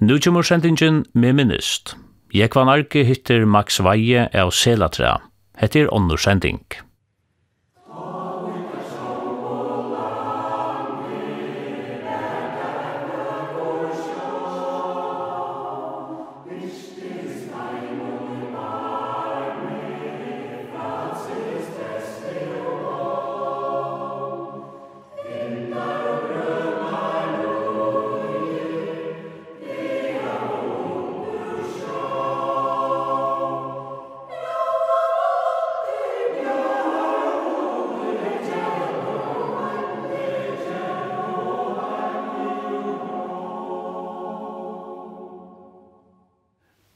Nu kommer sendingen med minnist. Jeg kvann arke hittir Max Veie av Selatra. Hette er åndersending.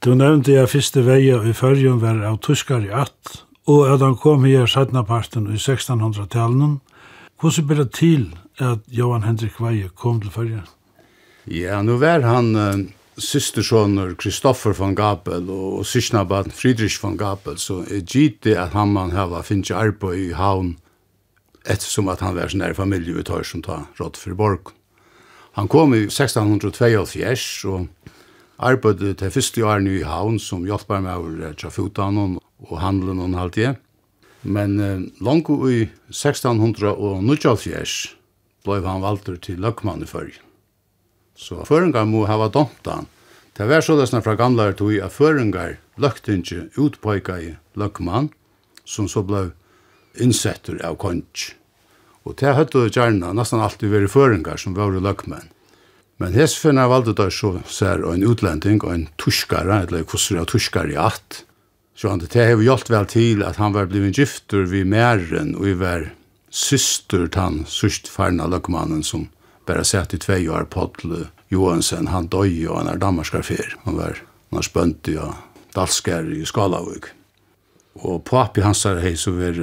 Du nevnte jeg første veie i førjen var av tyskar i at, og at han kom her partien i 1600-talen. Hvordan ble det til at Johan Henrik Veie kom til førjen? Ja, nu var han uh, systersønner Kristoffer von Gabel og, og sysknabaten Friedrich von Gabel, så er gitt at han man hava finnes arbeid i havn, ettersom at han var sin nær familie vi tar som tar råd for borg. Han kom i 1682, og arbeidde til første årene i havn som hjelper meg over trafutan og handelen og alt det. Men eh, langt i 1694 ble han valgt til løkmann i førgen. Så føringar må hava dømt han. Det var så således fra gamle tog at føringar løkte ikke utpøyka i løkmann, som så ble innsetter av konj. Og det høyde gjerne nesten alltid vært føringar som var løkmann. Men hess finna valde da så ser en utlending og en tuskare, eller kusser av tuskare i att. Så han, det har gjort vel til at han var blivit gifter vid mæren og i var syster til han sørst farna løkmannen som bare sett i tvei år på til Johansen, han døy og han er damerskarfer. Han var han er spønt i dalskar i Skalavug. Og papi hans er hei så var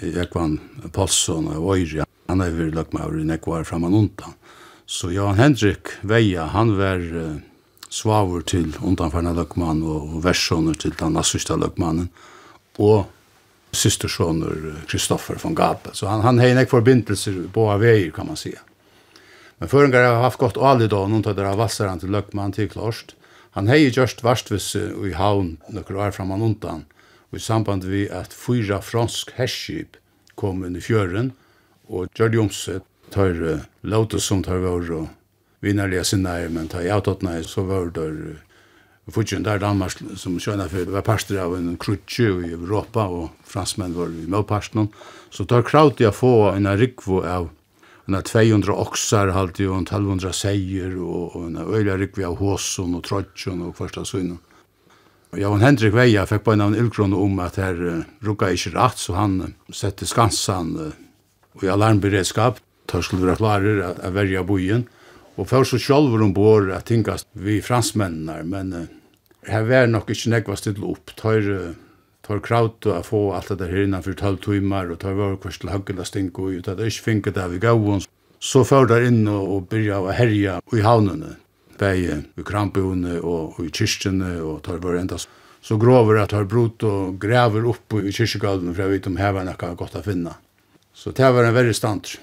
Ekvan Paulsson og Øyri, Han er vært løkmannen i nekvar framan undan. Så Jan Hendrik Veia, han var uh, svavur til undanfarna løkmann og versjoner til den nassista løkmannen, og systersjoner Kristoffer von Gabel. Så han, han hei nek forbindelser på av veier, kan man säga. Men føringar har haft godt ali da, noen tøyder av vassaren til løkmann til klarst. Han hei gjørst varstvis i havn nokkur år framan undan, og i samband vi at fyra fransk herskip kom inn i fjøren og gjør de omsett tar låta som tar vår och vinnarliga sinnar men tar jag åt nej så var det Fudgen der Danmark som skjønner for var parster av en krutje i Europa og fransmenn var i medparsten så tar kraut jeg få en rikvo av en 200 oksar halte og en 1200 seier og, og en øyla rikvo av håsen og trotjon og kvarsta synen Ja, og Hendrik Veia fikk på en av om at her uh, rukka ikke rett, så han uh, sette skansan uh, og i alarmberedskap tar skulle være klarer at, at verja bojen. Og før så sjálfur ombord at tingast vi fransmennene, men uh, her var nok ikke nekva stille opp. Tar, tar kraut å få alt det her innanfor 12 timer, og tar var kvist til haggela stinko ut, at det ikke finket det vi gav oss. Så før der inn og, og byrja å herja i havnene, bei i krampene og, og i kyrkjene, og tar var enda så grover at tar brot og graver opp i kyrkjegalden, for jeg vet om her var noe godt å. Så det var en verre standard.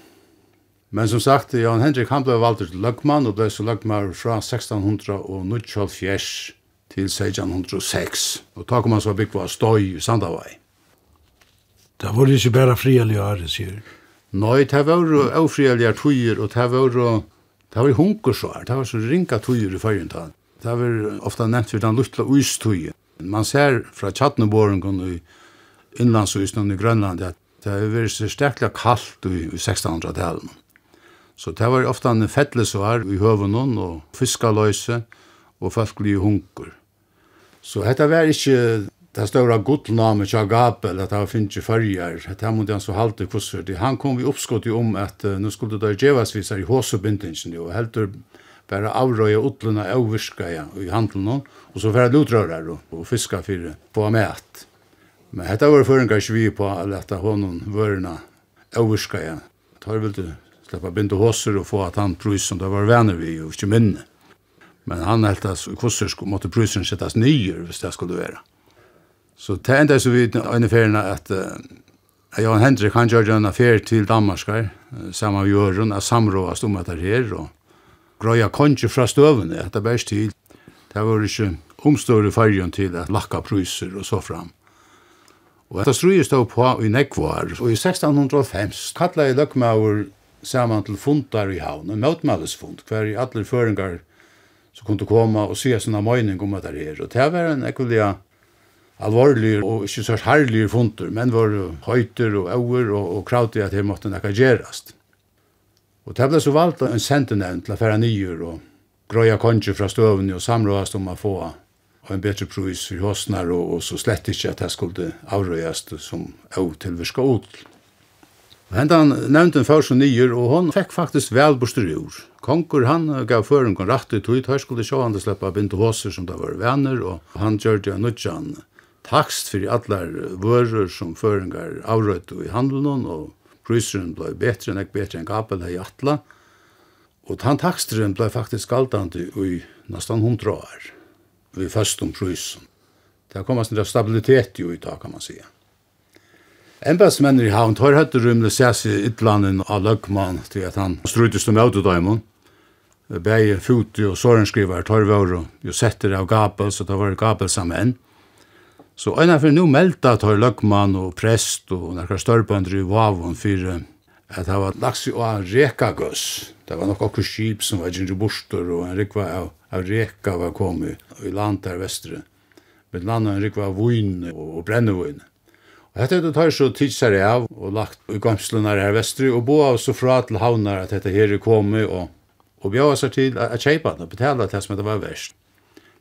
Men som sagt, Jan Henrik han ble valgt til løgmann, og ble så løgmann fra 1600 og 1924 til 1606. Og da kom han så bygg på Støy i Sandavai. Det var ikke bare frihelige året, sier Nei, det var jo frihelige tøyer, og det var jo Det var hunkersvar, det var så ringa tøyer i fyrjent da. Det var ofte nevnt for den luttla uistøyer. Man ser fra Tjatneborgen i innlandsøysen i Grønland at det har vært sterkla kallt i 1600-tallet. Så det var ofta en fettlesvar i høvunnen og fiskaløse og folkelige hunker. Så dette var ikke det større godname til Agapel, at han finnes ikke følger. Dette måtte han så halte kusser. Han kom vi oppskottet om at uh, nå skulle det djevasviser i håsebindingen, og heldur bare avrøye utlene utluna virke ja, i handelen, og så færre lutrører og, og fiska fyrir på mæt. Men dette var føringar vi på at leta honom vørna avvirska ja. Tar vel du släppa binda hosser och få att han prus som det var vänner vi och inte minne. Men han helt alltså kostar skulle måste prusen sättas nyer hvis det skulle vara. Så tände så vi en färna att uh, jag och Henrik han gjorde en affär till Danmark uh, samma vi gör en samråd om att det här och gröja konje från stöven att det bäst till. Det var ju omstörre färjan till att lacka pruser och så fram. Og dette strøyet stod på i nekvar, og i 1605 kallet jeg løkmaur saman til fundar i havn, en møtmælisfund, hver i alle føringar som kunne koma og sige sånne møyning om at det er. Og det var en ekvilja alvorlig og ikke så herlig fundur, men var høyter og auer og, og krautig at det måtte nekka gjerast. Og det ble så valgt en sentenevn til affæra nyer og grøya konje fra støvni og samrådast om å få en bedre prøys for hosnar og, og så slett ikke at det skulle avrøyast som au til virka ut. Hentan nevnte en først og nyer, og hon fikk faktisk vel bostur ur. Konkur han gav føringen rett i tog, her skulle sjå han til slippa binde hoser som det var venner, og han gjør det nudjan takst for allar vører som føringar avrøyte i handelen, og pryseren blei betre enn ek betre enn gapel hei atla, og han taksteren blei faktisk galdande i nesten hundra år, vi først om prysen. Det kom en stabilitet jo i dag, kan man sige. Embedsmenn i havn tar høyde rymle sæs i ytlanden av løgmann til at han strutist om autodaimen. Begge futi og sårenskrivar tar våre jo setter av gapel, så det var gapel sammen. Så øyne for nu melda tar løgmann og prest og nekkar størpandre i vavon for at det var lagt seg av rekagøs. Det var nok okkur skip som var gjennom bostor og en rikva av, av reka var kommet i land der vestre. Men landet en rikva av vun og brennevun. Hetta er tar så tidsar av og lagt i gamslunar her vestri og boa så fra til havnar at dette her er kommet og, og bjava seg til at kjeipa det og betala det som det var verst.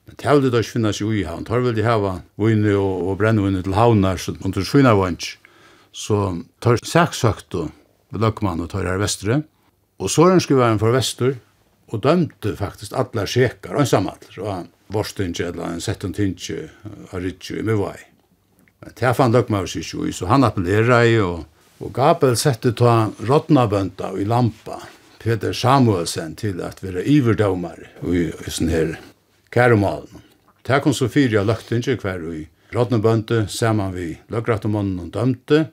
Men det vil det ikke finnes i havn. Tar vil de hava vunne og, og brennvunne til havnar så man tar svinar vant. Så tar saksøkt og løkman og tar her vestri. Og så er han skulle være en for vestur og dømte faktisk alle sjekar og en samalder. Og han vorstindje eller han sett en tindje av i Mivai. Men det fann Løgmaur sig jo i, så han appellerer i, og, og Gabel sette ta rådnabønda i lampa, Peter Samuelsen, til at være iverdomar i, i sånn her kæremalen. Det kom så fyra løgtinger hver i rådnabønda, saman vi løgrattomannen og dømte,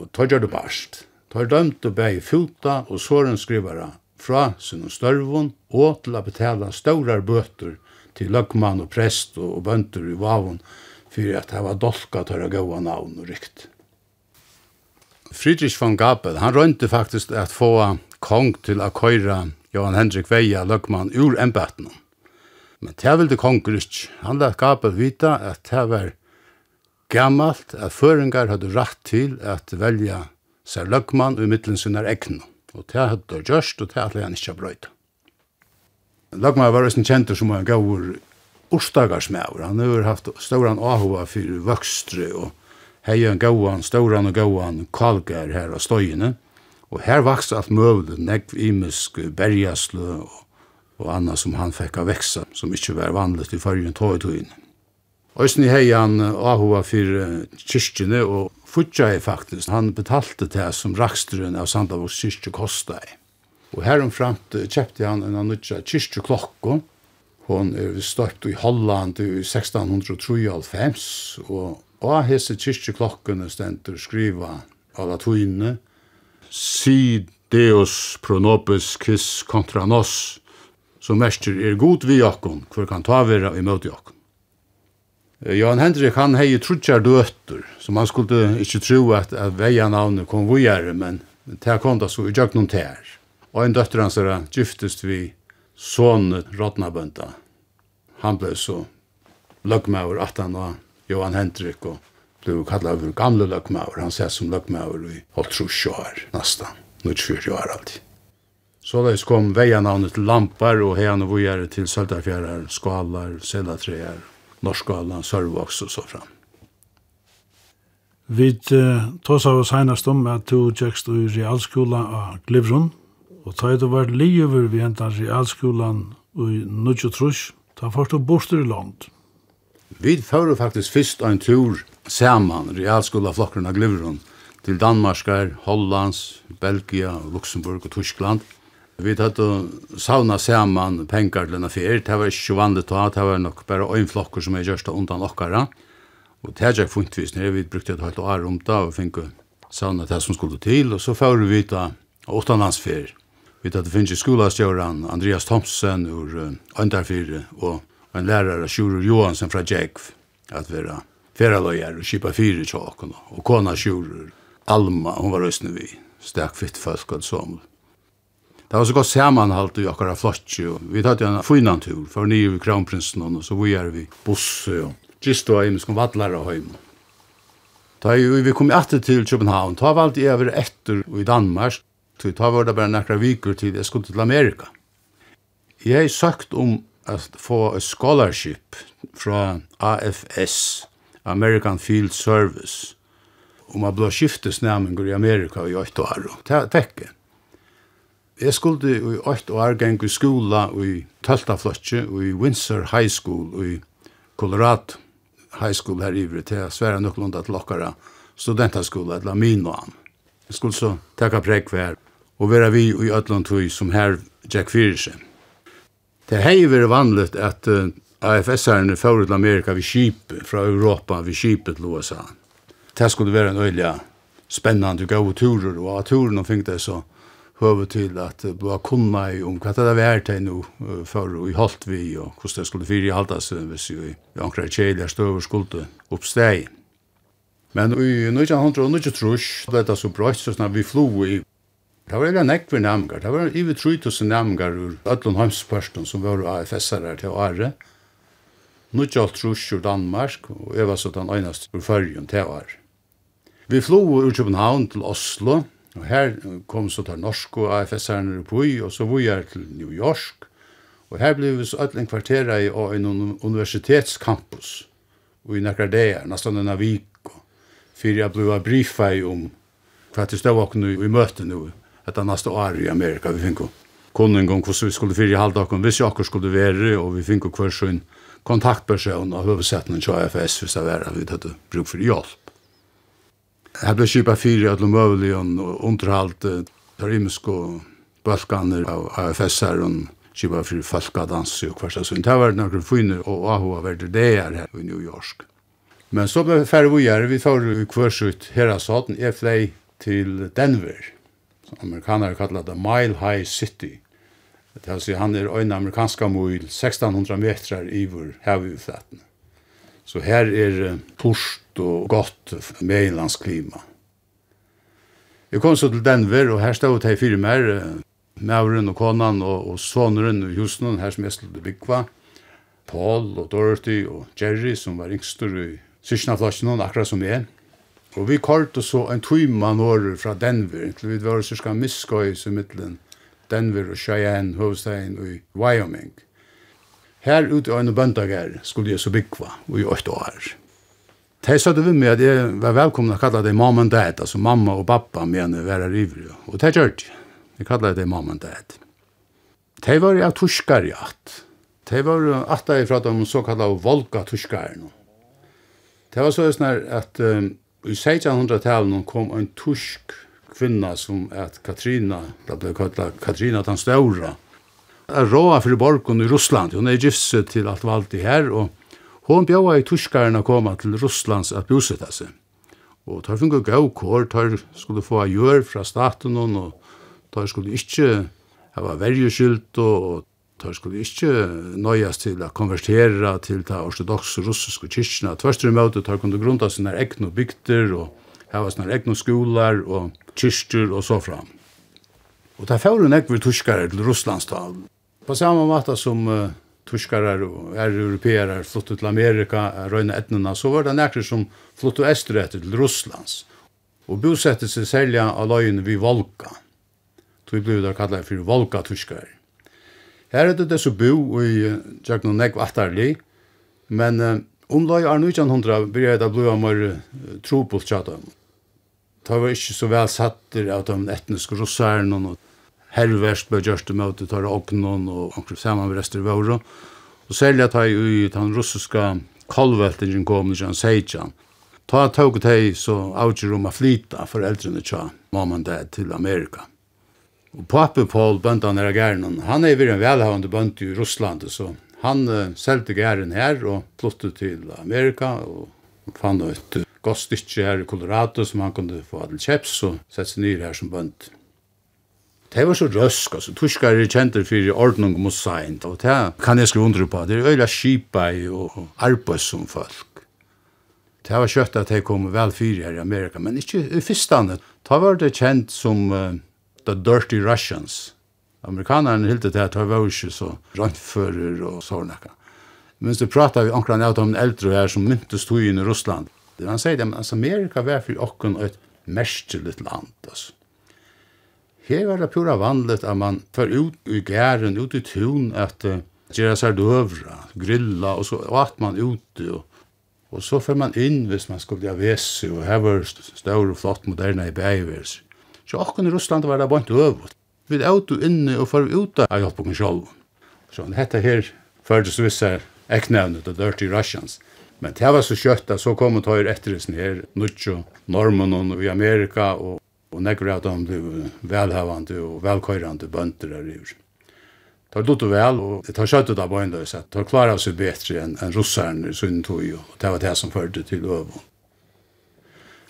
og tar gjør det barst. Tar dømte bei fylta og såren skrivara fra sin størvun og til å betala staurar bøter til løgmann og prest og bønter i vavun för att det var dolka till att gå namn och rykt. Friedrich von Gabel, han rönte faktiskt att få kong till att köra Johan Henrik Veja Lökman ur ämbetten. Men det ville kongen ikke. Han lät Gabel vita att det var gammalt att föringar hade rätt till att välja sig Lökman ur mittlen sina ägna. Och det hade gjort och det hade han inte bröjt. Lökman var också känd som en gavur orstagarsmæver. Han har haft ståran ahova for vøkstre og hei en gauan, ståran og gauan kalgar her av støyene. Og her vaks alt møvlet, negv imisk, berjasle og, og anna som han fekk av veksa, som ikkje var vanligt i fargen tøytøyene. Øysni hei han ahova fyrir kyrkjene og futja hei faktisk. Han betalte det som raksteren av Sandavogs kyrkje kosta hei. Og heromframt kjepte han en anutja kyrkjeklokko, Hon er støpt i Holland i 1693, og av hese kyrkjeklokkene stendur skriva av latuinne, si deus pro nobis quis contra nos, som mester er god vi okkon, hver kan ta vera i møte okkon. Johan Hendrik, han hei trutjar døtter, som han skulle ikkje tro at, at veia navnet kom vujere, men det kom da så i jøgnum tær. Og en døtter hans er gyftest vi son Rotnabønda. Han ble så løgmaur han var Johan Hendrik, og ble kallet for gamle løgmaur. Han sett som løgmaur i holdt trus år, nesten. Nå fyrt år alltid. Så da kom veianavnet til Lampar og heian og vujere til Søldarfjærar, Skalar, Selatreer, Norskala, Sørvoks og så fram. Vi uh, tås av oss heinast om at du tjekst i realskola av Glivron, Og ta det var livet vi enda realskolan i Nudjo Trush, ta fort og borster i land. Vi fører faktisk fyrst en tur saman realskolaflokkerne av Glivron til Danmarskar, Hollands, Belgia, Luxemburg og Tyskland. Vi tatt og sauna saman pengar til en affær, det var ikke vanlig ta, det var nok bare en flokker som er gjørst undan okkara. Og det er funtvis nere, vi brukte et halvt år om det og finke sauna det som skulle til, og så fører vi ta åttanlandsferie Vi tatt finnes skolastjøren Andreas Thomsen ur Andarfyre og en lærare Sjurur Johansen fra Djekv at vera feraløyer og kipa fyre tjåkene og kona Sjurur Alma, hon var røysne vi stek fitt folk og som Det var så godt samanhalt i akkara flotsi og vi tatt en finan tur for nye vi kronprinsen og så vi er vi busse og gist og imenskom vallara heim. Da vi kom etter til København, ta valgte jeg over etter i Danmark. Tog ta var det bare nekra vikur til jeg skulle til Amerika. Jeg har sagt om at få a scholarship fra AFS, American Field Service, om a blå skiftesnæmingur i Amerika i 8 år. Det tekke. Jeg skulle i 8 år gang i skola i Tøltaflotje i Windsor High School i Colorado High School her i til Sverre Nøklunda til okkara studentaskola eller Minoan. Jeg skulle så takka prekk for her og vera vi i ödland tog som her Jack Fyrirsen. Det hei veri vanligt at uh, AFS-herren fyrir til Amerika vi kip fra Europa vi kip til USA. Det skulle være en øyla spennande gau turer, og av turen og fink det så høve til at uh, blå kunna i om hva det var til nu uh, for og i holdt vi, og hvordan det skulle fyri haldas uh, hvis vi ankrar kjeil er støver skulde oppsteg. Men i 1900 ble det så brøtt, så snart vi flo i Det var veldig nekk for nærmengar. Det var ivi 3000 nærmengar ur öllun Heimsparsten som var AFS-er til Are. Nudjalt Trus ur Danmark, og jeg var så den eneste ur fyrjun til Are. Vi flo ur København til Oslo, og her kom så til norsk og AFS-erne ur Pui, og så vi er til New York. Og her ble vi så ødlund kvartera i en universitetscampus, og i nekkar deir, nesten en avik, fyrir jeg ble brifa om hva til stå i møte nu, etter neste år i Amerika. Vi finner kunning om hvordan vi skulle fyre i halvdagen, hvis jeg akkur skulle være, og vi finner hver sånn kontaktperson av hovedsettene til AFS hvis det var at vi hadde bruk for hjelp. Jeg ble kjipet fire at de møvelige og underholdt tarimisk og bølkaner av AFS-er og kjipet fire falkadans og hver sånn. Det var noen fine og AHA verder det er her i New York. Men så ble vi ferdig vi gjør, vi får hver sånn her av staten, jeg flei til Denver. Amerikanare kallar det Mile High City. Det vil si han er en amerikanska mil 1600 metrar iver havufletten. Så her er torst og godt meilandsklima. Jeg kom så til Denver, og her stod jeg fire mer, Mauren og konan og, og soneren og husen her som jeg sluttet Bygva, Paul og Dorothy og Jerry som var yngster i sysknaflasjen, akkurat som jeg. Og vi kort så en tøyma norr fra Denver, til vi var cirka miskøy i middelen Denver og Cheyenne, hovedstaden i Wyoming. Her ute av en bøndager skulle jeg så bygva i åtte år. De sa det vi med at jeg var velkomna å kalla det mamma og dad, altså mamma og pappa mener være rivri. Og det gjør det. Jeg kalla det mamma og dad. De var ja tuskar i at. De var atta fra de såkalla volga tuskar. Det var så snar at um, I 1600-talen kom en tusk kvinna som at Katrina, det ble kallet Katrina den Ståra, er råa for borgen i Russland. Hun er gifset til alt valgte her, og hun bjøa i tuskaren å komme til Russlands at bosette seg. Og tar funnet gau kår, tar skulle få gjør fra staten, og tar skulle ikke hava verjeskyld, og tar skulle ikke nøyes til å konvertere til det ortodoxe russiske kyrkene. Tvørst i møte tar kunne grunta sine egne bygder og hava sine egne skoler og kyrster og så fram. Og det får nek vi tyskere til Russlands tal. På samme måte som uh, tyskere og er europeere flyttet til Amerika, røyne etnene, så var det nekker som flyttet estere til Russlands. Og bosettet seg selja av løyene vid Volga. Så vi ble der kallet for Volga-tyskere. Her er det det som bo i Jøgn og Nekv Attarli, men omlai er 1900 blir det blod av mer trobult tjatum. Det var ikke så vel satter av de etniske russerne og herverst ble gjørst til møte tar åknen og omkring anker samanrester i våre. Og særlig at jeg i den russiske kolveltingen kom i Jan seitjan. Ta tog det så avgjør om å flyta foreldrene tja mamma og dad til Amerika. Og papen Paul bønt han her gæren, han er virkelig en velhavende bønt i Russland, så han uh, selte gæren her og flyttet til Amerika og fann et godt stykke her i Colorado som han kunne få til kjeps og sette seg nyr her som bønt. Det var så røsk, altså. Tuskar er kjent for ordning mot seint, og det kan jeg skrive under på. Det er øyla skipa og arbeid som folk. Det var kjøtt at jeg kom vel fyr her i Amerika, men ikke i fyrstane. Det var det kjent som uh, The Dirty Russians. Amerikanerne hilde det at det var ikke så røntfører og sårnakka. Men så pratet vi omkring av de eldre her som myntes tog inn i Russland. Han sier men altså, Amerika var for åkken et merkelig land. Altså. Her var det pura vanligt at man för ut i gæren, ut i tun, at uh, gjøre seg døvra, grilla, og så at man ute. Og, og så får man inn hvis man skulle ha vese, og her var større og flott moderne i beiverser. Så akkurat i Russland var det bare ikke øvet. Vi er ute inne og får ut av hjelpen selv. Så dette her førtes visse eknevnet, The Dirty Russians. Men det var så kjøtt at så kom og tar etter oss her, Nutsjo, Norman og i Amerika, og, og nekker at de ble velhavende og velkøyrende bønder der i tar lott vel, og det tar skjøttet av bøynløse, tar klarer seg bedre enn en russeren i sin tog, og det var det som førte til øvån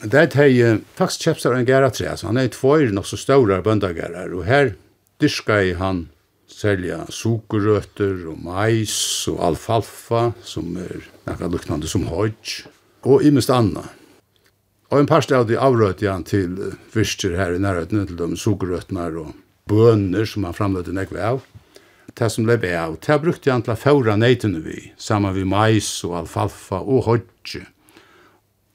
det er jeg faktisk kjøpt seg en gæretre, altså han er i nok så større bøndagærer, og her dyrker han selja sukerrøtter og mais og alfalfa, som er nekka luknande som hodj, og imest anna. Og en parst av avrøt avrøyte han til fyrster her i nærheten til de sukerrøttene og bønner som han framløyte nekve av. Det som ble av, det brukte han til å færa neitene vi, sammen med mais og alfalfa og hodje.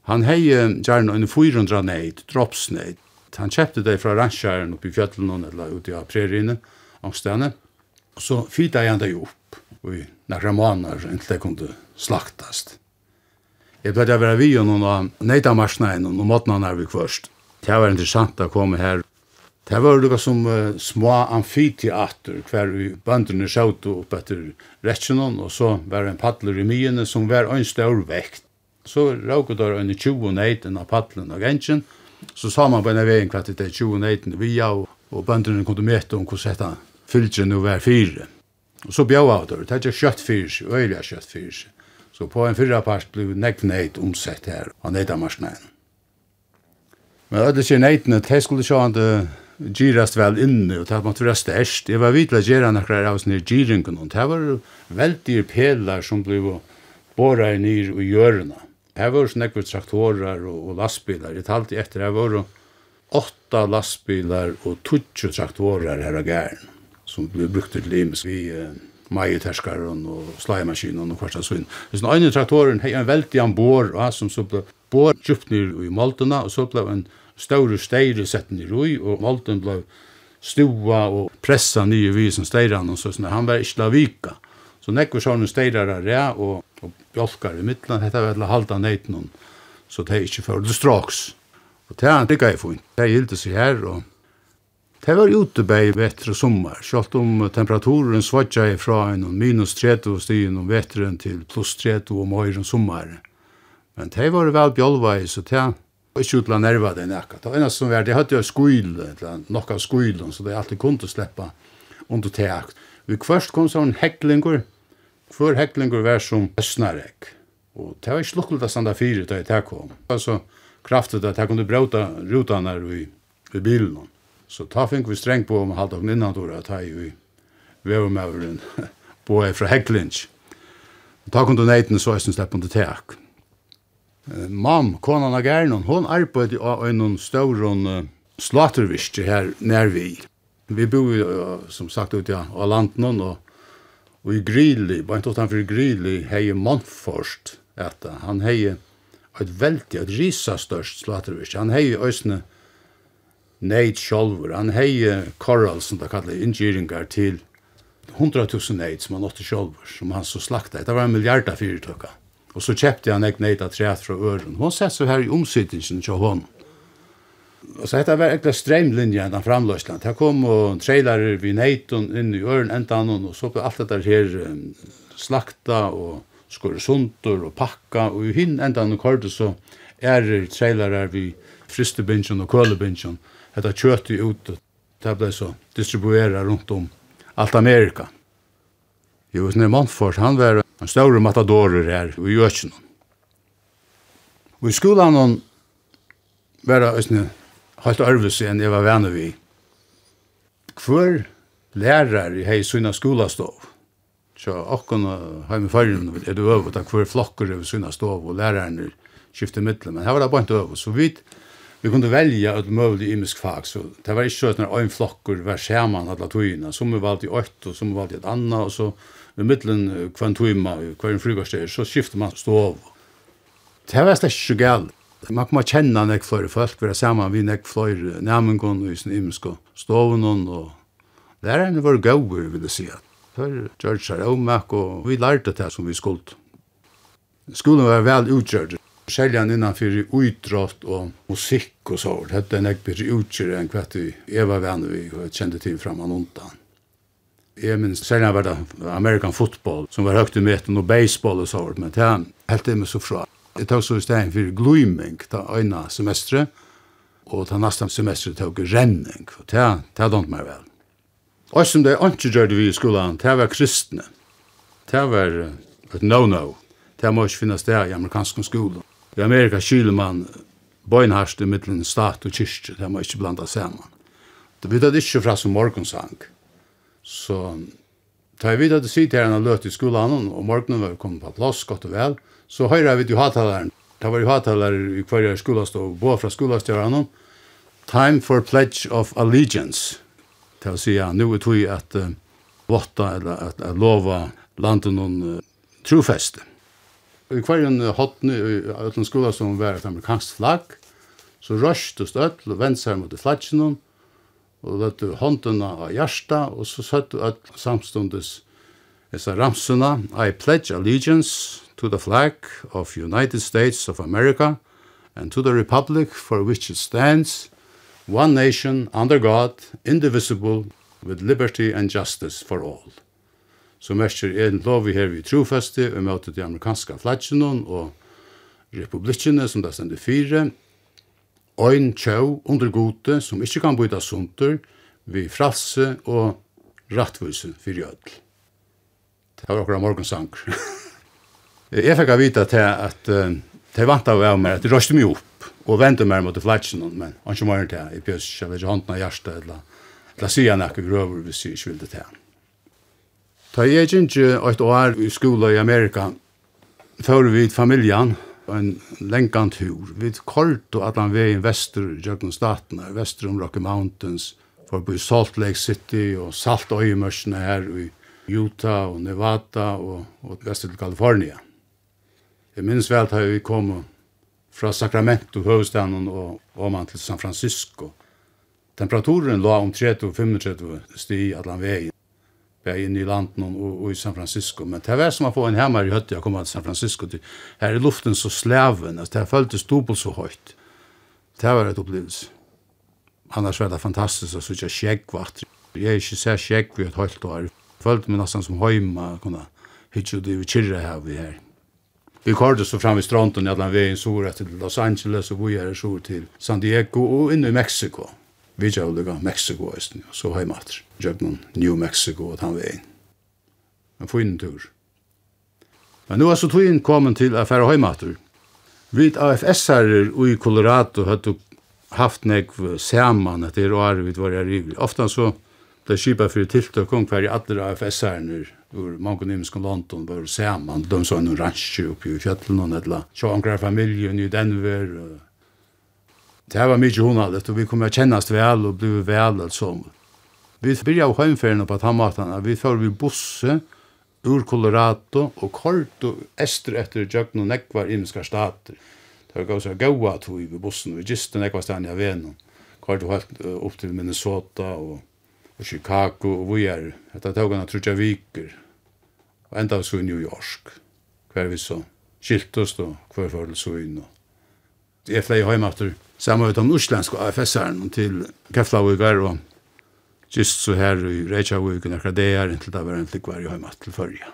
Han hei gjerne en 400 neid, droppsneid. Han kjepte det fra ranskjæren oppi i eller ute av preriene, angstene. Og så fyta han det opp, og i nekra måneder inntil det kunne slaktast. Jeg pleide å være vi og noen av neidamarskneien og noen måten er vi først. Det var interessant å komme her. Det var noe som uh, små amfiteater, hver vi bøndene sjøt opp etter rettjennom, og så var det en paddler i myene som var en stor vekt Så råket der en 20 neiten av paddelen og gensjen. Så sa man på en veien kvart etter 20 neiten via, og, og bøndene kom til møte om hvordan dette fylgjen nå var fire. Og så bjør av det, det er ikke kjøtt fire seg, øyelig kjøtt fire. Så på en fyrra part ble nekk neit omsett her, av neita. Men alle sier neitene, det skulle ikke han det gyrast vel inne, og det måtte være størst. Jeg var vidla gjerra nekkar av sånne gyringen, og det var veldig pelar som ble båret nir og gjørna. Her var sånn ekkur traktorer og, og lastbilar. Jeg talte etter, her var åtta lastbilar og tutsju traktorer her av gæren, som ble brukt til limes vi uh, maieterskaren og slaimaskinen og kvarsta svinn. Hvis den ene traktoren hei en veldig an bor, ja, som så ble bor djupt nir i moltena, og så ble en større steire sett nir i, og molten ble stua og pressa nye vi som steiran, og så sånn, han var ikke la vika. Så nekkur sånne steirar er rea og, og bjolkar i middelen, hetta vel halda neiten hon, så det er ikke fyrir straks. Og det er han digga i fun. Det hilde seg her, og det var ute bei vetre sommar, sjalt om temperaturen svatja i fra en minus 30 stigen om vetren til pluss 30 om høyren sommar. Men det var vel bjolva i, så det er ikke utla nerva det nekka. Det eneste som var, det hadde jo skuil, nokka skuil, så det alltid kunne sleppa under takt. Vi kvart kom sånn heklingur, Før heklingur var som Østnarekk. Og det var ikke lukkult å standa fyrir da jeg kom. Det var så kraftet at jeg kunne brauta rutan her i, i bilen. Så ta fink vi streng på om halda av innan dora ta i vevumavren på jeg fra heklinj. Ta kundu neiten så eisen slepp under teak. Mam, konan av Gernon, hon arbeid i en stauron uh, slatervistir her nær vi. Vi bor jo, uh, som sagt, ute av landen og Og i Grili, bare ikke utenfor Grili, hei Montforst, at han hei et veldig, et risa størst. Han hei òsne neid sjolver, han hei korral, som det kallet, ingyringar til 100.000 neid som han åtte sjolver, som han så slakta. Det var en milliarda fyrtøkka. Og så kjepte han eit neid av treat fra øren. Hon sett så her i omsittingen til hånden. Så dette var ekla streimlinja av framløsland. Her kom og trailerer vi neitun inn i øren endan og så ble alt dette her um, slakta og skore sundur og pakka og i hinn endan annan kordet så er trailerer vi fristebinjen og kølebinjen. Dette kjøttet ut det ble så distribuera rundt om alt Amerika. Jo, Sne Montfort, han var en større matadorer her i Gjøkjennom. Og i skolan var det helt ærvis enn jeg var venner vi. Hver lærer i hei sunna skolastov, så akkon har i fargen er det øvut, at hver flokker er sunna stov, og læreren er skiftet middelen, men her var det bare ikke øvut, så vidt vi kunde välja ett möjligt imisk fag. Så det var inte så att när en flockor var skärman alla tojina som vi valde i ett och som vi valde i ett annat och så i mitten kvantumma kvar en frugastel så skiftar man stå av det var stäsch så galt man kommer kjenne nek flere folk, for det samme vi nek flere nærmengon i sin imensko stoven og lærerne var gauer, vil jeg si. For George seg avmak, og vi lærte det som vi skulle. Skolen var vel utgjørt. Seljan innanfor utrått og musikk og sånt. er nek bedre utgjørt enn hva vi var venner vi kjente til framan undan. Jeg minns seljan var det American football som var høyt i meten og baseball og så. men det er helt det med så fra. Jeg tok så i stedet for gløyming da øyne semestret, og ta neste semestre tok renning, og det ta don't meg vel. Og som det ikke gjør vi i skolan, det var kristne. Det var et no-no. Det må ikke finnes det i amerikansk skolen. I Amerika kyler man bøgnharst i middelen stat og kyrkje, det må ikke blanda sammen. Det vet jeg ikke fra som morgensang. Så da jeg vet at det sitter her en løt i skolan, og morgenen var kommet på plass, godt og vel, så høyra vi til hatalaren. Det var jo hatalar i hver skolastov, både fra skolastjøren Time for Pledge of Allegiance. Det vil si, ja, nu er tog at uh, votta, eller at, at lova landet noen uh, trofeste. I hver en hotne, i utan skolastå, var et amerikansk flagg, så røstes det ødel og vendte seg mot flaggen, og lette håndene av hjertet, og så søtte at samstundes disse ramsene, I pledge allegiance, to the flag of United States of America and to the republic for which it stands, one nation under God, indivisible, with liberty and justice for all. Så merker en lov vi her vi trofeste, og møter de amerikanske flatsjonen og republikkene som det stender fire, ein tjau under gode som ikkje kan byta sunter vi fralse og rattvise fyrir ødel. Det var akkurat morgensanker. Jeg fikk vite til at uh, de vant av meg at de røste meg opp og vente meg mot fletsen, men han ikke mer til. Jeg pjøs ikke, jeg vet ikke hånden av hjertet, eller, la si han ikke grøver hvis jeg ikke vil det til. Da jeg gikk ikke et år i skolen i Amerika, før vi familjen, en lengkant tur. Vi kort og at han vei vester, i statene, vester om Rocky Mountains, for på Salt Lake City og Salt Øyemørsene her i Utah og Nevada og, og vester til Kalifornien. Jeg minns vel at vi kom fra Sacramento, høvestaden, og om til San Francisco. Temperaturen lå om 30-35 sti allan vegin. Bæg inn i landen og, og, i San Francisco. Men det var som å få en hemmer i høtti å komme til San Francisco. Her er luften så slæven, det det føltes dobbelt så høyt. Det var et opplevelse. Annars var det fantastisk å sitte skjeggvart. Jeg er ikke så skjegg vi et høyt år. Følte meg nesten som høyma, kunne hitje ut i kyrre her vi her. Vi körde så fram i stranden i alla vägen så til Los Angeles och vi er så till San Diego och inn i Mexico. Vi gör det Mexiko östen och så hem åter. Jag någon New Mexico och han vägen. En fin tur. Men nu har så tog in kommen till affär hem Vi Vid AFS-herrer i Colorado hade haft nekv saman etter året är var vid var Ofta så det skipa för tiltök hver i alla AFS-herrer ur mange nymskan London var saman, de så en orange oppi i fjallen, eller sjåangra familjen i Denver. Det var mykje honalet, og vi kom kännas kjennast vel og bli vel, altså. Vi byrja av heimferien på Tammatan, vi fyrir vi busse ur Colorado og kort og ester etter jøgn og nekvar imskar stater. Det var gav seg gaua tog i bussen, vi gisten nekvar stannig av venom, kort og helt opp til Minnesota og og Chicago og vi er. Dette tog han trutja viker. Og enda så i New York. Hver vi så skilt oss da, hver for så inn. Jeg flei hjemme etter sammen med de norsklandske AFS-eren til Keflavigar og just så her i Reykjavik og nekra det er inntil det var en flikvar i hjemme til førje.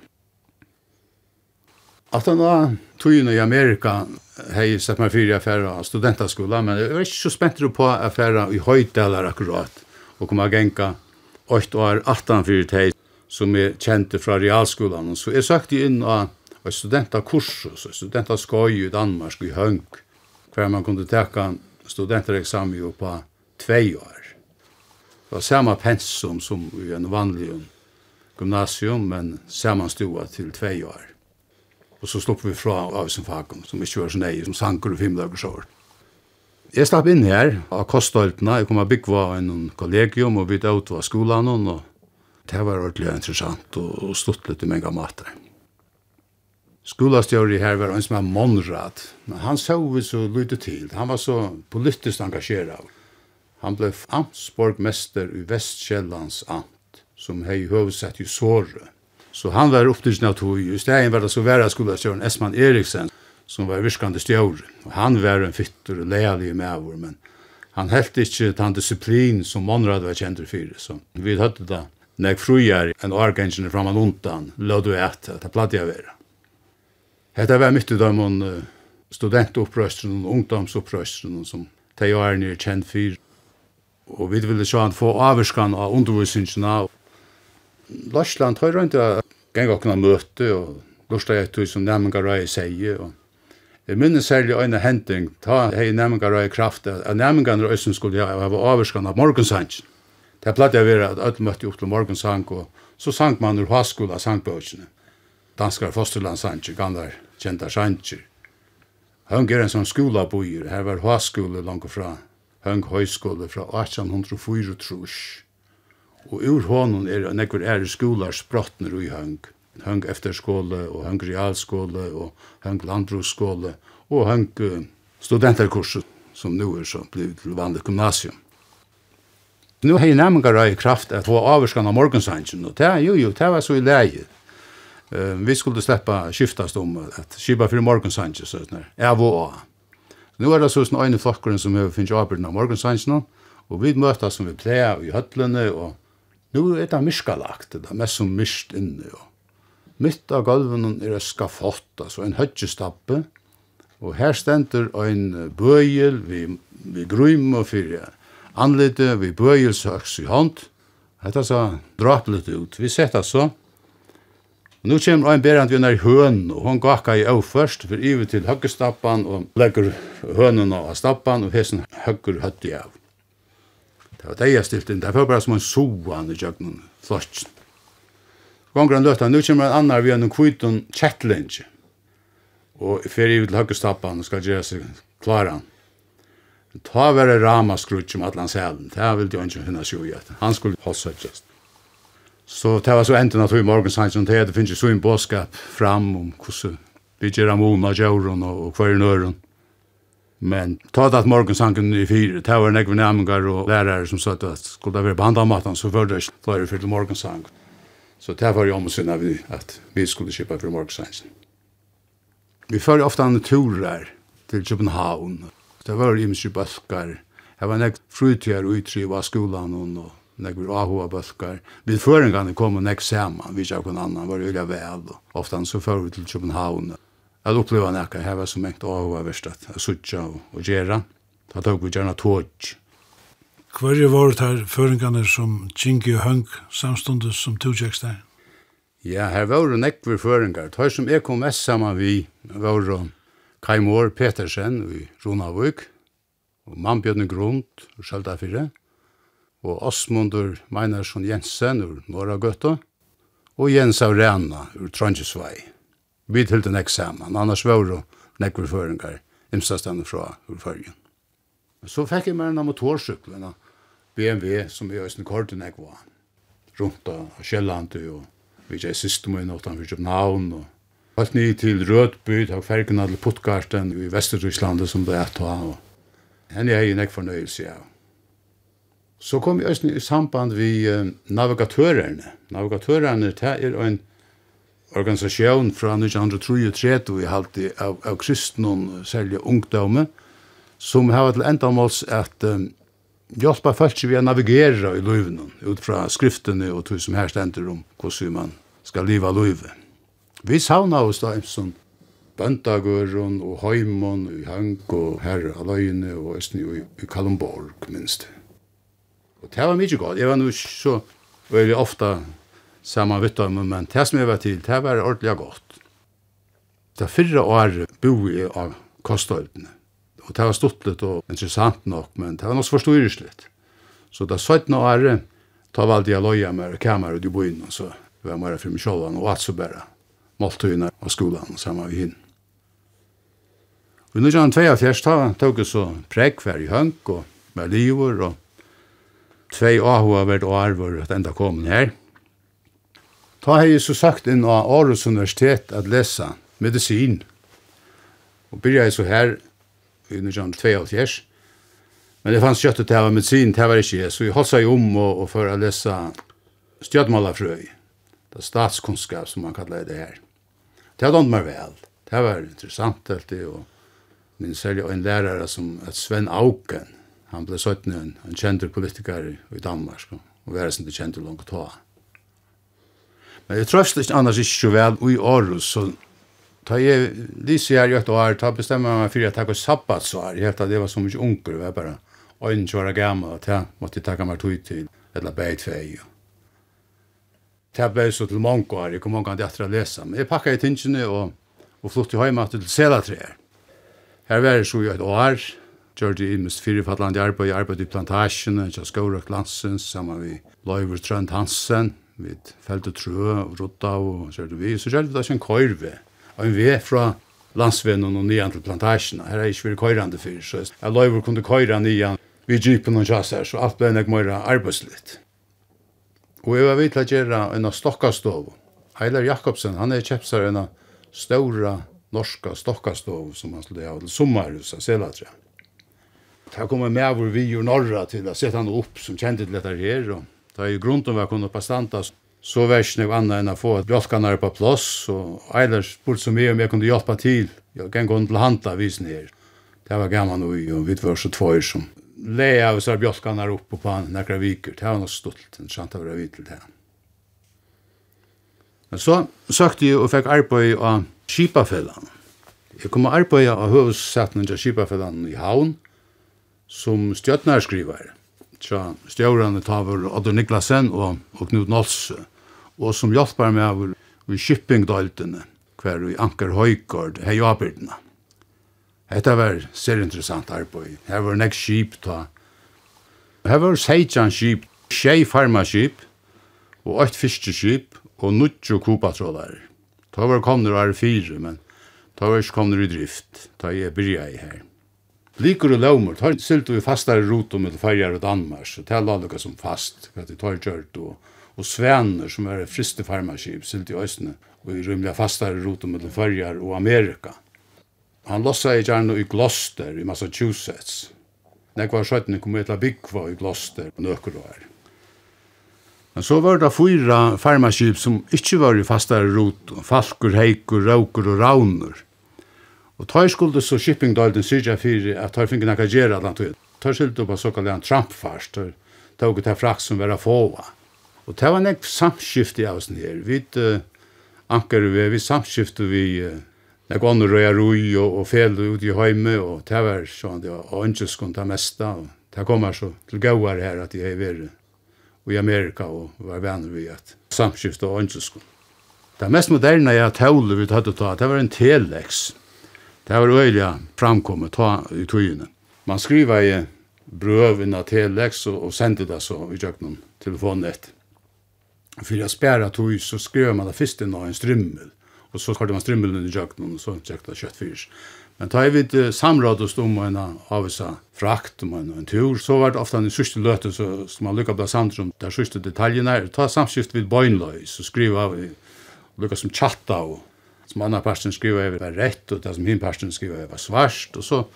At han da tog i Amerika hei sett meg fyrir affæra av studentaskola, men jeg var ikke så spent på affæra i høydalar akkurat og kom a genka 8 år 18 fyrir teg som er kjente fra realskolan. Så jeg søkte inn av et studentakurs, et studentaskoj i Danmark i Høng, hver man kunne teka studentereksamen jo på tvei år. Det var samme pensum som i en vanlig gymnasium, men samanstua til tvei år. Og så slopp vi fra av sin fakum, som ikke var så nei, som sanker og fimdager sårt. Jeg slapp inn her av kostholtene. Jeg kom og byggva en kollegium og bytte ut av skolen. Og det var ordentlig interessant og, og stått litt i mange mater. Skolastjøret her var en som er Monrad. Men han så vi så lydde til. Han var så politisk engasjeret. Han ble amtsborgmester i Vestkjellands amt, som hei høvesett i Såre. Så han var opptidsen av tog. I stedet var det så være skolastjøren Esman Eriksen som var virkande stjåre. Og han var en fytter og leilig med over, men han helt inte den disiplin som Monrad var kjent för. Så vi hadde da, när jeg en årgengene fram og undan, la du et, at det platt jeg være. Hette var mitt i dem om studentopprøsteren og ungdomsopprøsteren som de är nere kjent for. Og vi ville se han få avvarskan av undervisningene. Larsland har rundt å gjenge möte møte og Lorstad jeg tog som nærmengar i seg Jeg minnes særlig øyne henting, ta hei nemmingar og kraft, at nemmingar og øyne skulle ha avvarskan av morgensangen. Det platt jeg vera at alle møtte opp til morgensang, og så sang man ur haskola sangbøkene. Danskar fosterlandsangen, gamle kjenta sanger. Høng er en sånn skolabojer, her var haskole langt fra, Høng høyskole fra 1804 trus. Og ur hånden er nekvar er skolar sprottner ui Høng høng efterskole og høng realskole og høng landbruksskole og høng studenterkurset som nu er så blivit til vanlig gymnasium. Nu har jeg i kraft at få avvarskan av morgensangen, og det, jo, jo, det var så i leie. Uh, vi skulle släppa skiftast om at skipa fyrir morgensangen, så sånn Ja vad. Nu er det så sånn øyne flokkeren som har finnst avbyrden av nu og vi møtta som vi pleia i høtlene, og nu er det myskalagt, det er mest som mist inne, og Mitt av gulven er et skafott, altså en høttjestappe, og her stender en bøyel vi, vi grym og fyrir anlite vi bøyel søks i hånd. Hetta sa draplet ut. Vi sett altså. Og nu kommer ein berant vi nær høn, og hon gakka i au først, for iver til høggestappan, og legger hønen av stappan, og hesen høgger høtti av. Det var det jeg stilt inn, det var bare som en soan i jøgnen, flotsen gonger han løtta, nu kommer en annar vi enn kvitun kjettlinje. Og fer i til høggestappan og skal gjøre seg klaran. Ta være rama skrutsk om atlan sælen, det vil jo ikke finne sjo i Han skulle hossa just. Så det var så enten at vi i morgen sanns om det, finnes jo så en båskap fram om hvordan vi gjør amona, djauron og hver nøren. Men ta det at morgensanken i fire, det var nekve nærmengar og lærere som sa at skulle det være på handamatan, så følte fyrir ikke flere fyrir morgensanken. Så det var jo om sen vi at vi skulle köpa for Marksens. Vi för ofta an turer til København. Det var jo mye baskar. Det var näck frutjer utri av skolan og nek vi ahua bøskar. Vi för en kom och näck. Vi jag kun annan var öliga og Ofta så för vi til København. Jeg oppleva näka her var så mäkt ahoa värst at sutja og gjerra. Da tog vi gjerna tog. Hver er det her føringene som Kingi og Høng samståndes som togjekkst der? Ja, her var det nekver føringar. Det som jeg kom mest sammen vi var det Kaimor Petersen i Ronavøk, og Mannbjørn Grund og Sjaldafire, og Osmundur Meinarsson Jensen ur Norragøtta, og Jens Aurena ur Trondjesvei. Vi til den saman, annars var det nekver føringar imsastande fra ur fyrgen. Så fikk jeg meg en motorsyklen, BMW som er øyne korten jeg var rundt av Kjellandu og vi er siste min åttan for København og alt ned til Rødby og fergen alle Puttgarten i Vesterryslandet som det er ta og henne er jeg nek fornøyelse ja. Så kom vi i samband vi navigatørerne navigatørerne det er en organisasjon fra 1933 i halte av, av kristne, særlig ungdomme, som har til endamåls at um, hjelpa folk vi å navigere i løyvnen, ut fra skriftene og tog som her stender om hvordan man skal leva løyve. Vi savna oss da en sånn Bøndagøren og Høymon i Hank og her aløyene og Østny i, i Kalumborg, minst. Og det var mykje godt. Jeg var nå så veldig ofte saman vitt om, men det som jeg var til, det var ordentlig godt. Det fyrre året bo jeg av kostøytene. Og det var stortlet og interessant nok, men det var nok så forstyrresligt. Så da 17 år, ta valgte jeg loja med kamera ut i byen, og så var jeg mer for meg selv, og alt så bare måltøyene av skolan, og sammen med henne. Og nå gjerne tvei av fjersta, tok jeg så prekk hver i hønk, og med livor, og tvei ahua hvert år var at enda kom her. Ta jeg så sagt inn av Aarhus Universitet at lesa medisin, og byrja jeg så her, i 1972. Men det fanns kött att det var medicin, det var inte så jeg holdt seg om och, og for å läsa stjödmalafröj. Det statskunskap som man kallar det här. Det hade mig vel, Det var interessant alltid och min særlig en lärare som et Sven Auken. Han ble sådant en, en känd politiker i Danmark och var inte känd långt ta. Men jeg trøst ikke annars ikke så väl i Aarhus så Ta jeg lyser her i et år, ta bestemmer jeg meg for at jeg tar sabbatsår. Jeg hevde at det var så mye unger, jeg bare øynene kjører gammel, og jeg måtte takke meg tog til, eller beit fei. Det ble så til mange år, jeg kom mange ganger til å lese. Men jeg pakket i tingene og, og flyttet hjemme til Selatreer. Her var det så i et år, gjør det i mest firefattlandet arbeid, jeg arbeidet i plantasjene, jeg skår og glansens, sammen med Løyver Trønd Hansen, vi felt og trø og rotta og så det vi, så gjør det da ikke en køyrve en vei fra landsvennen og nyan til plantasjen. Her er ikke vi køyrande fyrir, så jeg løyver kunne køyra nyan vi djupen og jassar, så alt ble nek møyra arbeidslitt. Og jeg var vidt til å gjøre en av stokkastov. Eiler Jakobsen, han er kjepsar en av ståra norska stokkastov som han skulle ha til sommarhus av Selatra. Her kommer med hvor vi gjør norra til å sette han opp som kjente til dette her, og da er jo grunnen var kunnet på standas så var ikke noe annet enn å få bjolkanar på plass, og Eilers spurte så mye om jeg kunne hjelpe til. Jeg kan gå til handa visen her. Det var gammel og og vi var så tvøyer som leia av seg bjolkanar oppe på han nekra viker. Det var noe stolt, en sant av å vite til det. Men så søkte jeg og fikk arbeid av Kipafellene. Jeg kom og arbeid av høvudsetningen av Kipafellene i havn, som stjøtnarskrivare. Så stjøren tar over Odde Niklasen og, og Knut Nolse og som hjelper meg over i shippingdøltene, hver i Anker Høygård, hei arbeidene. Hetta var ser interessant arbeid. Her var nek skip ta. Her var seitjan skip, tjei farmaskip, og eitt fiskeskip, og nutjo kupatrålar. Ta var komner og er fire, men ta var ikke komner i drift. Ta jeg byrja i her. Likur og laumur, ta silt vi fastare rutum med farjar og Danmark, så ta lalika som fast, at de tar kjørt og og Svener, som er friste farmaskip, silt i Østene, og i rymliga fastare rotum mellom Førjar og Amerika. Han lossa i gjerne i Gloucester i Massachusetts. Nek var skjøttene kom etla byggva i Gloucester på nøkker her. Men så var det fyra farmaskip som ikkje var i fastare rot, falkur, heikur, raukur og rauner. Og tar skulde så shippingdalden syrja fyrir at tar finken akka gjerra land og tar skulde på såkallega trampfars, tar tog det fraks som vera a. Og det var nekk samskifte i oss her. Vi uh, anker vi, vi samskifte vi uh, nekk ånder røya roi og, og fel ut i heime, og det var sånn, det var ønskeskund det meste, og det kommer så til gauar her at jeg var i Amerika og var venner vi at samskift og ønskeskund. Det mest moderne jeg tåle vi tatt ta, det var en telex. Det var øyelig framkommet ta i tøyene. Man skriver i brøvene telex og, og sendte det så i kjøkkenen telefonen för jag spärrar tog så skrev man det först en en strymmel och så körde man strymmeln under jakten och så jakta köttfyrs. Men tar vi samråd och stod med en avvisa frakt och en, en tur så var det ofta en sista löte så ska man lycka på samtrum där sista detaljerna är ta samskift vid bojnlöj så skriva av lycka som chatta och som andra parten skriva över var rätt och det som hin parten skriva över var svart och så okej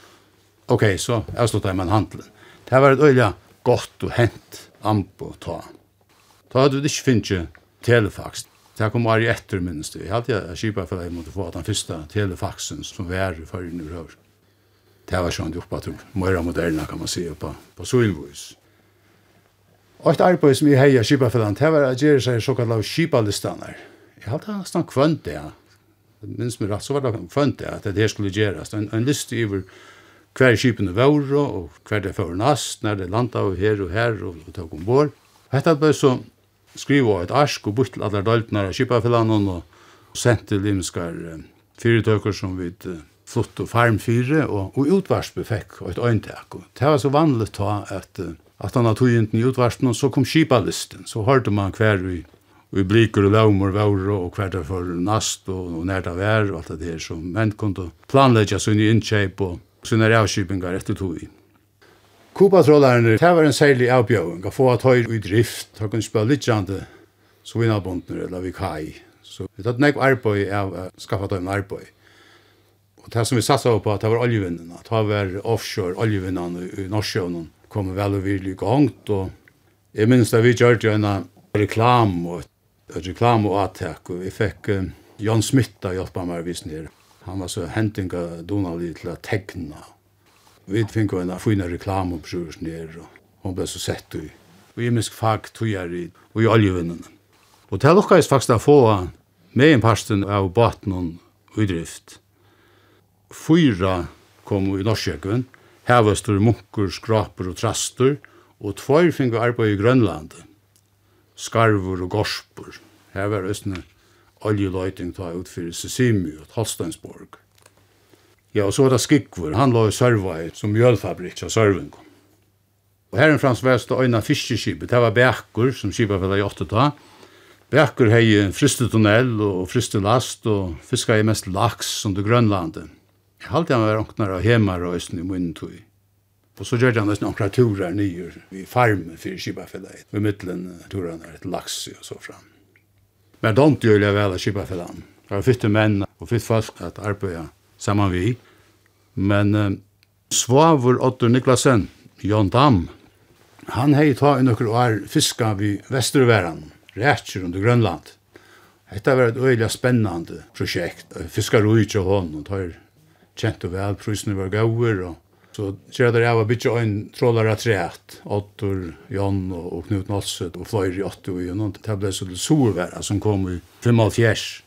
okay, så avslutar man handeln. Det var ett öjligt gott och hänt ambo ta. Da hadde vi ikke finnet telefax. Det kom ari etter, minnes det. Jeg hadde jeg kjipa for at jeg måtte få at den første telefaxen som var i førgen i rør. Det var sånn oppe til mer moderne, kan man si, på, på Solvois. Og et arbeid som jeg heier kjipa for den, det var at jeg sier såkalt av kjipa-listene. Jeg hadde nesten kvønt det, minns meg rett, så var det kvönt det, at det her skulle göras en, en liste över hver skipen var og hver det för nast, når det landet och här och här og och tog ombord. Hetta ble så skriva et arsk og bytt til alle døltene av Kipafellene og sendt til limskar fyrirtøkker som vi flott og farm fyre og, og utvarspe fikk og et øyntek. Det var så vanlig ta at at han tog inn i og så kom Kipalisten, Så hørte man hver vi, vi bliker og laumer, vaure og hver der for nast og, og nært av vær og alt det der. som menn kunne planlegge sin innkjøp og sine avskipingar etter tog i. Kupa-trollerne, det var en særlig avbjøring, å få at høyre i drift, da kunne spille litt kjente svinabundner eller vi kai. Så vi tatt nek arbeid av å skaffa dem arbeid. Og det som vi satsa på, det var oljevinnene, det var offshore oljevinnene i Norsjøen kom vel og virkelig gongt, og jeg minns da vi gjør jo en reklam og reklam og attak, og vi fikk Jan Smitta hjelpa meg å vise nere. Han var så hentinga Donald til å tegna, Vi fikk en fina reklam om sjørs ned, og hun ble så sett i. Og jeg minsk fag tog i, og i oljevinnene. Og det lukkast faktisk å få med en parsten av baten og drift. Fyra kom i Norsjøkven, hevestur, munkur, skraper og trastur, og tvær fikk arbeid i Grønland, Skarvur og gorspur. Her var østene oljeløyting ta utfyrir Sissimi og Holsteinsborg. Ja, og så var det Skikvor. Han lå i Sørvai som mjølfabrikk av Sørving. Og herren frans vest og øyna fiskeskipet, det var Bækkur som skipet var i 8-ta. Bækkur hei fristetunnel og fristelast og fiska i mest laks som det grønlandet. Jeg halte han var åknar av hemar og øysten i munnetui. Og så gjør han nesten åknar turer nyer i farmen for skipet fella i, ved middelen turar er et laks og så fram. Men don't gjør jeg vel av skipet. Det var fytte menn og fytte folk at arbeida saman vi. Men uh, Svavur Otto Niklasen, Jon Dam, han hei ta i nokkur år fiska vi Vesterværan, rætjer under Grønland. Hetta var et øyla spennande projekt. Fiskar ui til hon, og tar kjent og vel, prusene var gauer, og så kjer der jeg var bytja ein trålar atreat, Ottor, og, og Knut Nolset og Fløyri Otto og Jan, det ble så til Sorværa som kom i 55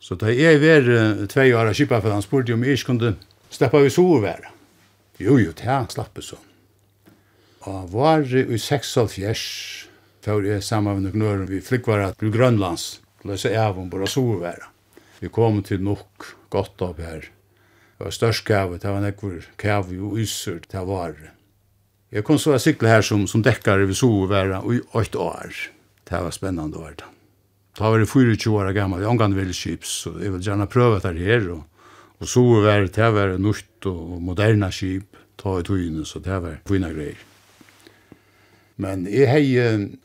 Så da jeg var tve år av kippa for han spurte om jeg ikke kunne slippe vi sovevære. Jo, jo, det er slapp så. Og var i 6,5 for jeg sammen med noen vi flykkvare til Grønlands. Løse av om bare sovevære. Vi kom til nok godt opp her. Det var størst kave, det var nekvar kave og yser, det var. Jeg kom så å her som, som dekkare vi sovevære i 8 år. Det var spennende å være det. Da var det 24 år gammal, jeg omgang veldig skips, så jeg vil gjerne prøve det her, og, og så var det her var nørt og moderna skip, ta i togene, så det var fina greier. Men jeg hei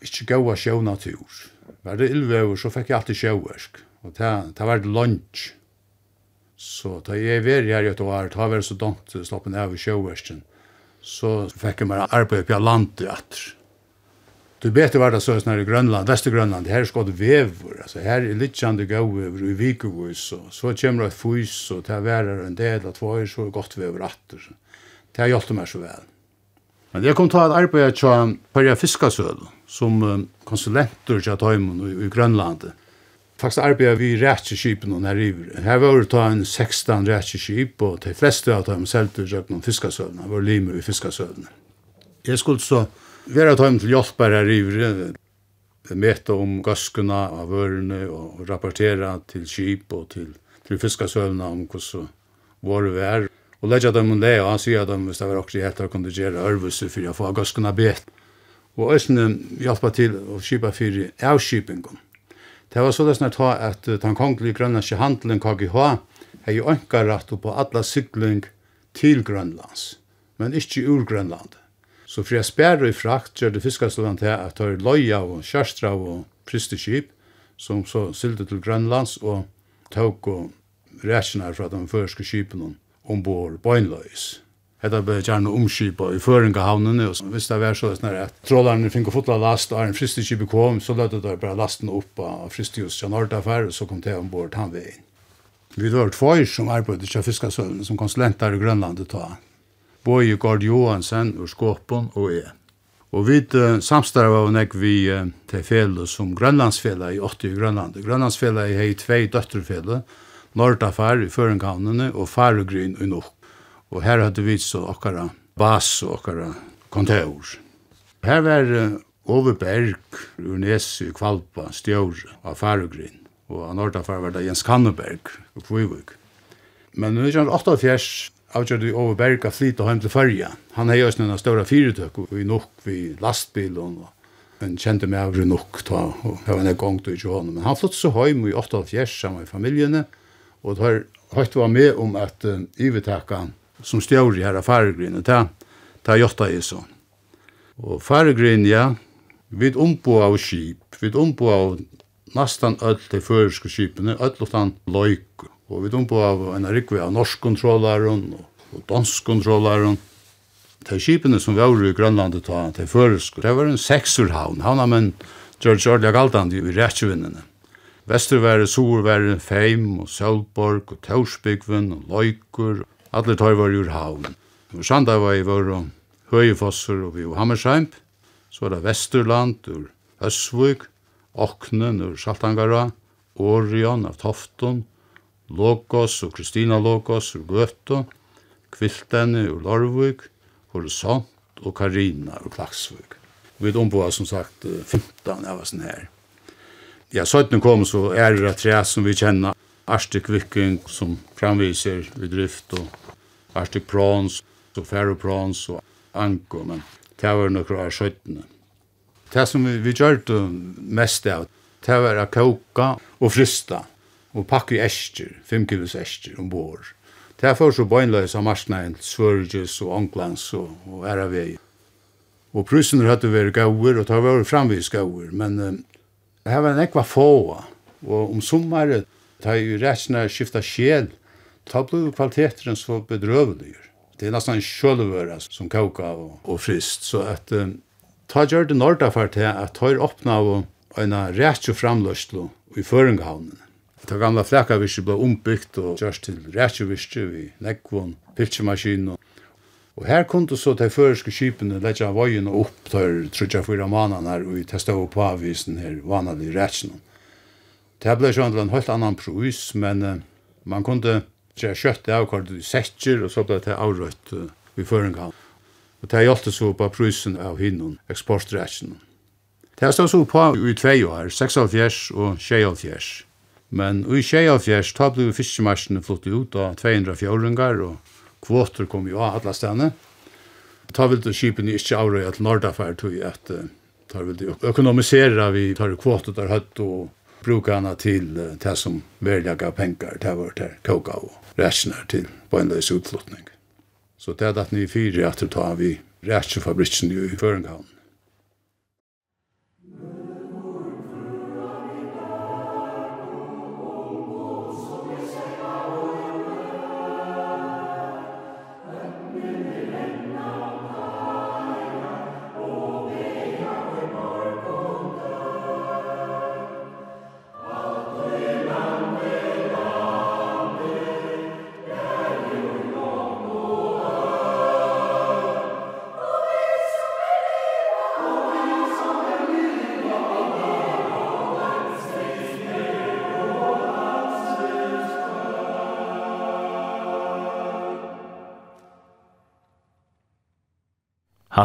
ikke gaua sjønatur. Var det ylvever, så fikk jeg alltid sjøversk, og det, det var det lunch. Så da jeg var her i et år, da var det så dumt, slappen av i sjøversken, så fikk jeg meg arbeid på landet etter. Du vet var det så snarare i Grönland, skått här ska du er alltså här är litjande over i Vikovis så så kommer det fys og det är en del av två är så gott vever åter. Det har hjulpet meg så väl. Men jag kom ta ett arbete till Pärja fiskasøl, som konsulenter til Tøymon i, i Grönland. Faktiskt arbetar vi i rättskypen och när river. Her var det en 16 rättskyp og de fleste av dem säljde jag någon fiskasövna, var limer i fiskasövna. Jeg skulle så vera tøym til hjelpar her i meta om gaskuna av vørene og rapportera til skip og til, til fiskasølna om hvordan våre vær. Og leggja dem om det, og han sier at de, hvis det var okkur i hettar, kunne gjøre ørvelse for å få gaskuna bet. Og æsne hjálpa til å skipa fyrir avskipingon. Det var såleis nært ha at den kongelige grønlandske handelen KGH hei ønka rett på alla sykling til Grønlands, men ikkje ur Grønlandet. Så for jeg spærre i frakt, gjør det fiskastland til at det er løya og kjærstra og pristeskip, som så sylte til Grønlands og tok og rækjene fra de første skipene ombord bøgnløys. Hetta ble gjerne omskipa i Føringahavnene, og hvis det var så sånn at trålarne fikk fotla last, og en fristekipet kom, så løtte det bare lasten opp av fristekjus til Nordafer, og så kom det ombord han veien. Vi var två som arbeidde til Fiskasölden som konsulenter i Grönland ta. Både Gord Johansen ur Skåpen og jeg. Og vi samstarva og nek vi til fele som Grønlandsfele i 80 i Grønland. Grønlandsfele i hei tvei døtterfele, Nordafar i Førenkanene og Faregryn i Nok. Og her hadde vi så okkara bas og okkara kontor. Her var Ove Berg, Urnes i Kvalpa, Stjøre av Faregryn. Og av Nordafar var det Jens Kanneberg og Kvivuk. Men nu er det avgjør vi over Berga flyt og hjem til Førja. Han har gjort noen større fyretøk, i nok vi lastbil og men kjente meg over nok ta, og det var en gang til ikke hånden. Men han flyttet så hjem i 8-4 sammen med familiene, og det har høyt var med om at uh, ivetakene som stjør i her av faregrinet, ta har gjort det så. Og faregrinet, ja, vi ombå av skip, vi ombå av nesten ødel de føreske skipene, ødel utan løyker. Og vi dumpa av en rikve av norsk kontrollaren og dansk kontrollaren. De skipene som var i Grønlandet ta, de føreske, det var en seksurhavn. Havna men George Orlia Galdan i rettjevinnene. Vestervære, Sorvære, Feim og Sølborg og Torsbygven og Løyker. Alle tar var ur havn. Og Sanda var i vår og Høyefosser og vi og Hammersheim. Så var det Vesterland ur Øsvøk, Åknen ur Saltangara, Orion av Tofton, Logos og Kristina Logos ur Gøto, Kviltene ur Larvik, Horisont og Karina ur Klaksvig. Vi omboa som sagt 15 av oss her. Ja, 17 kom så er det tre som vi kjenner. Arstik Viking som framviser i drift og Arstik Prons og Faro Prons og Anko, men det var nokra av 17. Det som vi, vi gjør det mest av, det var å koka og frista og pakke i ester, 5 kilos ester ombord. Det er for så bøgnløys av marsnaen Svørges og Anglands og, og RAV. Og prusene hadde vært gauer, og det var framvis gauer, men um, det her var en ekva få, og om sommeret, det har jo resten av skifta sjel, da ble kvaliteten så bedrøvelig. Det er nesten en sjølvøra som kauka og, og frist, så at um, ta gjør det norda for til at høyre åpna av en rettjo framløslo i Føringehavnen. Det gamla flækavirket ble ombyggt og gjørst til rækjevirket vi nekvån, pilsjemaskinen. Og her kom det så de føreske skipene letja vøyene opp til trutja fyra manan her og vi testa opp på avisen her vanlig rækjen. Det ble sånn en helt annan prus, men uh, man kunde se kjøtt av hva du setjer og så ble det avrøtt uh, i føringan. Og det hjalp så på prusen av hinnom eksportrækjen. Det stod så på i tvei år, 76 og 76. Men i Tjejafjers, ta ble fiskemarsene flott ut av 200 fjåringar, og kvoter kom jo av alle stedene. Ta vil det skipene ikke avrøye til Nordafær, tog jeg at ta vil det økonomisere vi tar kvoter der høtt og bruka henne til det som veljaga penger til vårt her koka og resten til bøgnløs utflottning. Så det er det ni fyrer at du tar vi resten fabrikken i Føringhavn.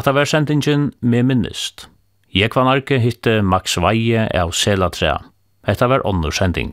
Hatta var sendingen med minnist. Jeg var narki hitte Max Veie av Selatrea. Hetta var onnur sending.